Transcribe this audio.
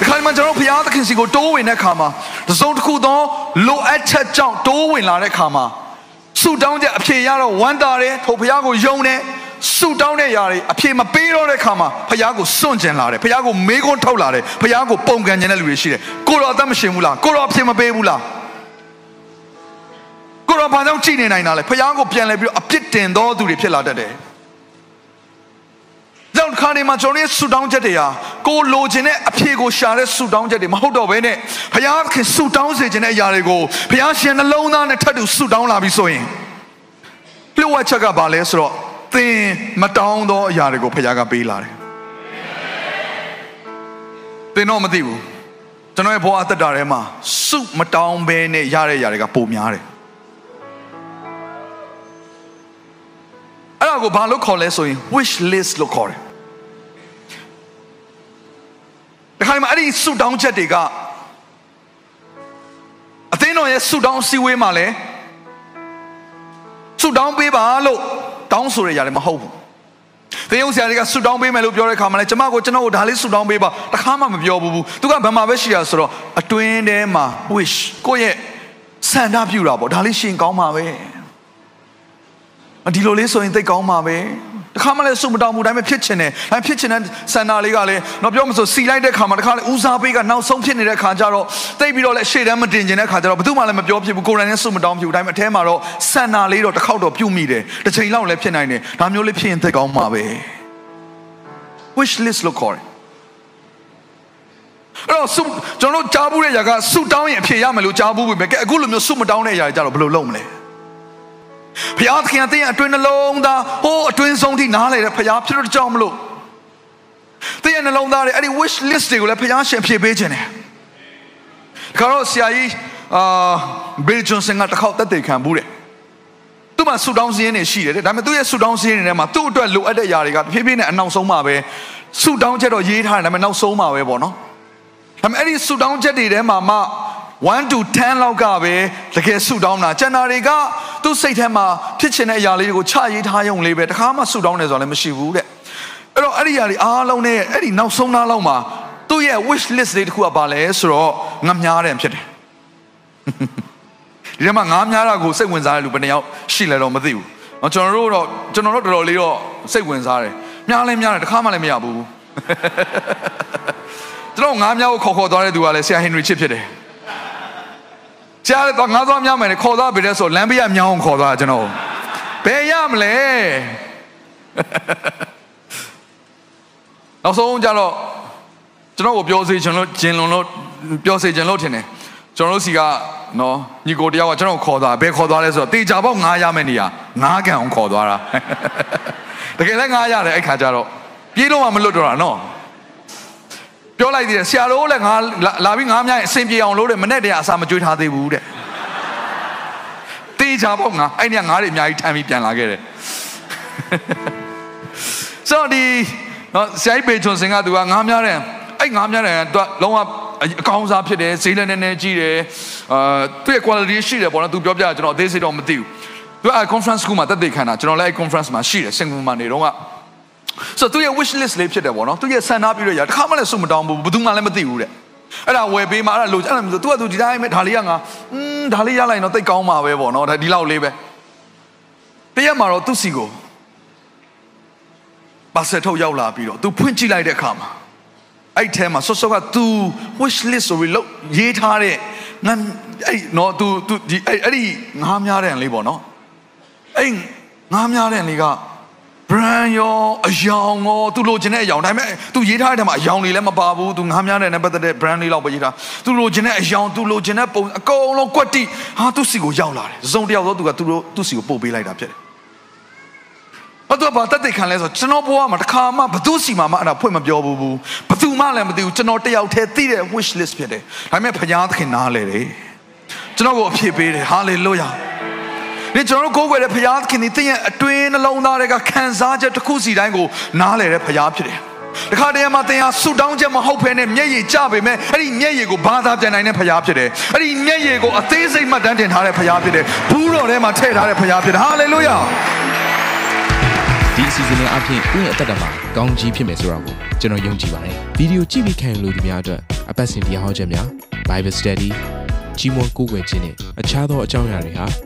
ဒီခါမှကျွန်တော်ဘုရားသခင်စီကိုတိုးဝင်တဲ့ခါမှာတစုံတစ်ခုသောလိုအပ်ချက်ကြောင့်တိုးဝင်လာတဲ့ခါမှာဆုတောင်းချက်အဖြေရတော့ဝမ်းသာတယ်ထိုဘုရားကိုယုံတယ်ဆုတောင်းတဲ့ຢာတွေအဖြေမပေးတော့တဲ့ခါမှာဘုရားကိုစွန့်ကျင်လာတယ်ဘုရားကိုမေးခွန်းထုတ်လာတယ်ဘုရားကိုပုံကန်ခြင်းတဲ့လူတွေရှိတယ်ကိုတော့အသက်မရှင်ဘူးလားကိုတော့အဖြေမပေးဘူးလားကိုတော့ဘာကြောင့်ကြည်နေနိုင်တာလဲဘုရားကိုပြန်လဲပြီးတော့အပြစ်တင်သောသူတွေဖြစ်လာတတ်တယ် ကြောင့်ခါနေမှာကျွန်တော်ရဲ့ဆူတောင်းချက်တွေဟာကိုလိုချင်တဲ့အဖြေကိုရှာတဲ့ဆူတောင်းချက်တွေမဟုတ်တော့ဘဲနဲ့ဘုရားခင်ဆူတောင်းစေခြင်းတဲ့အရာတွေကိုဘုရားရှင်နှလုံးသားနဲ့ထပ်တူဆူတောင်းလာပြီဆိုရင်လျှို့ဝှက်ချက်ကဘာလဲဆိုတော့သင်မတောင်းသောအရာတွေကိုဘုရားကပေးလာတယ်သင်တော့မသိဘူးကျွန်တော်ရဲ့ဘဝအသက်တာထဲမှာစုမတောင်းဘဲနဲ့ရတဲ့အရာတွေကပိုများတယ်အဲ့ဒါကိုဘာလို့ခေါ်လဲဆိုရင် wish list လို့ခေါ်တယ် ဒီခါမှာအဲ့ဒီဆုတောင်းချက်တွေကအသင်းတော်ရဲ့ဆုတောင်းစည်းဝေးမှာလဲဆုတောင်းပေးပါလို့တောင်းဆိုရရတယ်မဟုတ်ဘူးသင်ယုံဆရာတွေကဆုတောင်းပေးမယ်လို့ပြောတဲ့ခါမှာလဲကျမကိုကျွန်တော်ကိုဒါလေးဆုတောင်းပေးပါတခါမှမပြောဘူးသူကဘယ်မှာပဲရှိရဆိုတော့အတွင်းထဲမှာ wish ကိုယ့်ရဲ့ဆန္ဒပြုတာပေါ့ဒါလေးရှင်ကောင်းပါပဲဒီလိုလေးဆိုရင်သိကောင်းပါပဲတ ခါမှလည်းစုမတောင်းဘူးဒါပေမဲ့ဖြစ်ချင်တယ်ဒါဖြစ်ချင်တဲ့ဆန္ဒလေးကလည်းတော့ပြောမဆိုစီလိုက်တဲ့ခါမှာတခါလည်းဦးစားပေးကနောက်ဆုံးဖြစ်နေတဲ့ခါကျတော့သိပြီးတော့လည်းရှေ့တန်းမတင်ကျင်တဲ့ခါကျတော့ဘယ်သူမှလည်းမပြောဖြစ်ဘူးကိုယ်တိုင်လည်းစုမတောင်းဖြစ်ဘူးဒါပေမဲ့အထဲမှာတော့ဆန္ဒလေးတော့တစ်ခေါက်တော့ပြုတ်မိတယ်တစ်ချိန်လောက်လည်းဖြစ်နိုင်တယ်ဒါမျိုးလေးဖြစ်ရင်သိကောင်းပါပဲ wish list လို့ခေါ်တယ်အဲ့တော့စုကျွန်တော်တို့ကြားဘူးတဲ့ຢာကစုတောင်းရင်အဖြေရမယ်လို့ကြားဘူးပဲကဲအခုလိုမျိုးစုမတောင်းတဲ့ຢာကြတော့ဘယ်လိုလုပ်မလဲ ဘုရားသခင်အသင်းအတွင်းနှလုံးသားဟိုးအတွင်းဆုံးထိနားလေတဲ့ဘုရားဖြစ်လို့ကြောက်မလို့သင်ရဲ့နှလုံးသားတွေအဲ့ဒီ wish list တွေကိုလည်းဘုရားရှင်ဖြည့်ပေးခြင်းတယ်ခါတော့ဆရာကြီးအာဘေဂျွန်စင်ကတစ်ခေါက်တက်တဲ့ခံဘူးတဲ့သူ့မှာဆူတောင်းစည်းရင်းတွေရှိတယ်ဒါပေမဲ့သူ့ရဲ့ဆူတောင်းစည်းရင်းတွေထဲမှာသူ့အတွက်လိုအပ်တဲ့ຢာတွေကဖြည်းဖြည်းနဲ့အနောက်ဆုံးမှာပဲဆူတောင်းချက်တော့ရေးထားတယ်ဒါပေမဲ့နောက်ဆုံးမှာပဲပေါ့နော်ဒါပေမဲ့အဲ့ဒီဆူတောင်းချက်တွေထဲမှာမှ 1 to 10လောက်ကပဲတကယ်ဆူတောင်းတာကျန်တာတွေကသူ့စိတ်ထဲမှာဖြစ်ချင်တဲ့အရာလေးတွေကိုချရေးထားရုံလေးပဲတခါမှဆူတောင်းတယ်ဆိုတာလည်းမရှိဘူးတဲ့အဲ့တော့အဲ့ဒီအရာတွေအားလုံးနဲ့အဲ့ဒီနောက်ဆုံးသားလောက်မှာသူ့ရဲ့ wish list လေးတစ်ခုကပါလဲဆိုတော့ငါများတယ်ဖြစ်တယ်ဒီထဲမှာငါများတာကိုစိတ်ဝင်စားတဲ့လူဘယ်နှယောက်ရှိလဲတော့မသိဘူး။ကျွန်တော်တို့တော့ကျွန်တော်တို့တော်တော်လေးတော့စိတ်ဝင်စားတယ်။များလဲများတယ်တခါမှလည်းမရဘူး။ကျွန်တော်ငါများကိုခေါ်ခေါ်သွားတဲ့သူကလည်းဆရာဟင်နရီချစ်ဖြစ်တယ်။ ကြားတော့ငါသွားများမယ်ခေါ်သွားပြီတဲ့ဆိုလမ်းဘေးကမြောင်းခေါ်သွားကျွန်တော်ဘယ်ရမလဲနောက်ဆုံးကြတော့ကျွန်တော်ကိုပြောစေချင်လို့ဂျင်လွန်လို့ပြောစေချင်လို့ထင်တယ်ကျွန်တော်တို့စီကနော်ညီကိုတယောက်ကကျွန်တော်ခေါ်သွားဘယ်ခေါ်သွားလဲဆိုတော့တေချာပေါက်9ရမယ့်နေရာ9ကန်အောင်ခေါ်သွားတာတကယ်လည်း9ရတယ်အဲ့ခါကျတော့ပြေးတော့မှမလွတ်တော့တာနော် ပြောလိုက်သေးတယ်ဆရာတို့လည်းငါလာပြီးငါများအဆင်ပြေအောင်လုပ်တယ်မနဲ့တည်းအစာမကြွေးထားသေးဘူးတဲ့တေးချပေါ့ငါအဲ့ဒီငါးတွေအများကြီးထမ်းပြီးပြန်လာခဲ့တယ်ဆိုတော့ဒီနော်ဆရာကြီးပေချွန်စင်ကသူကငါးများတယ်အဲ့ငါးများတယ်သူကလုံးဝအကောင်းစားဖြစ်တယ်ဈေးလည်းနည်းနည်းကြီးတယ်အာသူ့ရဲ့ quality ရှိတယ်ပေါ့နော်သူပြောပြကျွန်တော်အသေးစိတ်တော့မသိဘူးသူက conference ကူမှာတက်တဲ့ခံတာကျွန်တော်လည်း conference မှာရှိတယ်စင်ကာပူမှာနေတော့က ဆိုတော့သူရဲ့ wish list လေးဖြစ်တယ်ပေါ့နော်သူရဲ့ဆန္ဒပြုရရတခါမှလည်းစုမတောင်းဘူးဘယ်သူမှလည်းမသိဘူးတဲ့အဲ့ဒါဝယ်ပေးမှအဲ့ဒါလိုအဲ့ဒါဆိုသူကသူဒီတိုင်းပဲဒါလေးကငါอืมဒါလေးရလိုက်တော့တိတ်ကောင်းမှာပဲပေါ့နော်ဒါဒီလောက်လေးပဲတရက်မှာတော့သူ့စီကိုပါဆက်ထုတ်ရောက်လာပြီးတော့သူဖွင့်ကြည့်လိုက်တဲ့အခါမှာအဲ့ထဲမှာဆော့ဆော့က तू wish list ဆိုပြီးလို့ရေးထားတဲ့ငါအဲ့နော် तू तू ဒီအဲ့ဒီငားများတဲ့လေးပေါ့နော်အဲ့ငားများတဲ့လေးက brand ရောအယောင်ရောသူလိုချင်တဲ့အယောင်ဒါပေမဲ့သူရေးထားတဲ့ထဲမှာအယောင်တွေလည်းမပါဘူးသူငားများတဲ့နဲ့ပတ်သက်တဲ့ brand လေးလောက်ပဲရေးထားသူလိုချင်တဲ့အယောင်သူလိုချင်တဲ့ပုံအကုန်လုံးကွက်တိဟာသူစီကိုရောက်လာတယ်စုံတယောက်သောသူကသူတို့သူစီကိုပို့ပေးလိုက်တာဖြစ်တယ်ဘာတော့ဘာတက်တဲ့ခံလဲဆိုကျွန်တော်ဘဝမှာတစ်ခါမှဘသူစီမှာမှအဲ့ဒါဖွင့်မပြောဘူးဘူးဘသူမှလည်းမသိဘူးကျွန်တော်တယောက်တည်းသိတဲ့ wish list ဖြစ်တယ်ဒါပေမဲ့ဘုရားသခင်နားလေတယ်ကျွန်တော်ကိုအဖြစ်ပေးတယ်ဟာလေလုယာ ဒီကျွန်တော်ကိုးကွယ်တဲ့ဘုရားသခင်ဒီတင့်ရဲ့အတွင်းနှလုံးသားတွေကခံစားချက်တစ်ခုစီတိုင်းကိုနားလေတဲ့ဘုရားဖြစ်တယ်တခါတည်းမှာတင်ဟာဆူတောင်းချက်မဟုတ်ဘဲနဲ့မျက်ရည်ကျပေမဲ့အဲ့ဒီမျက်ရည်ကိုဘာသာပြန်နိုင်တဲ့ဖရားဖြစ်တယ်အဲ့ဒီမျက်ရည်ကိုအသေးစိတ်မှတ်တမ်းတင်ထားတဲ့ဖရားဖြစ်တယ်ဘူးတော်ထဲမှာထည့်ထားတဲ့ဖရားဖြစ်တယ်ဟာလေလုယာဒီအစီအစဉ်လေးအပြင်ကိုယ့်ရဲ့အသက်တာမှာကောင်းကြီးဖြစ်မယ်ဆိုတာကိုကျွန်တော်ယုံကြည်ပါတယ်ဗီဒီယိုကြည့်ပြီးခံယူလို့ဒီများအတွက်အပတ်စဉ်တရားဟောခြင်းများ Bible Study ကြီးမွန်ကိုယ်ွယ်ခြင်းနဲ့အခြားသောအကြောင်းအရာတွေဟာ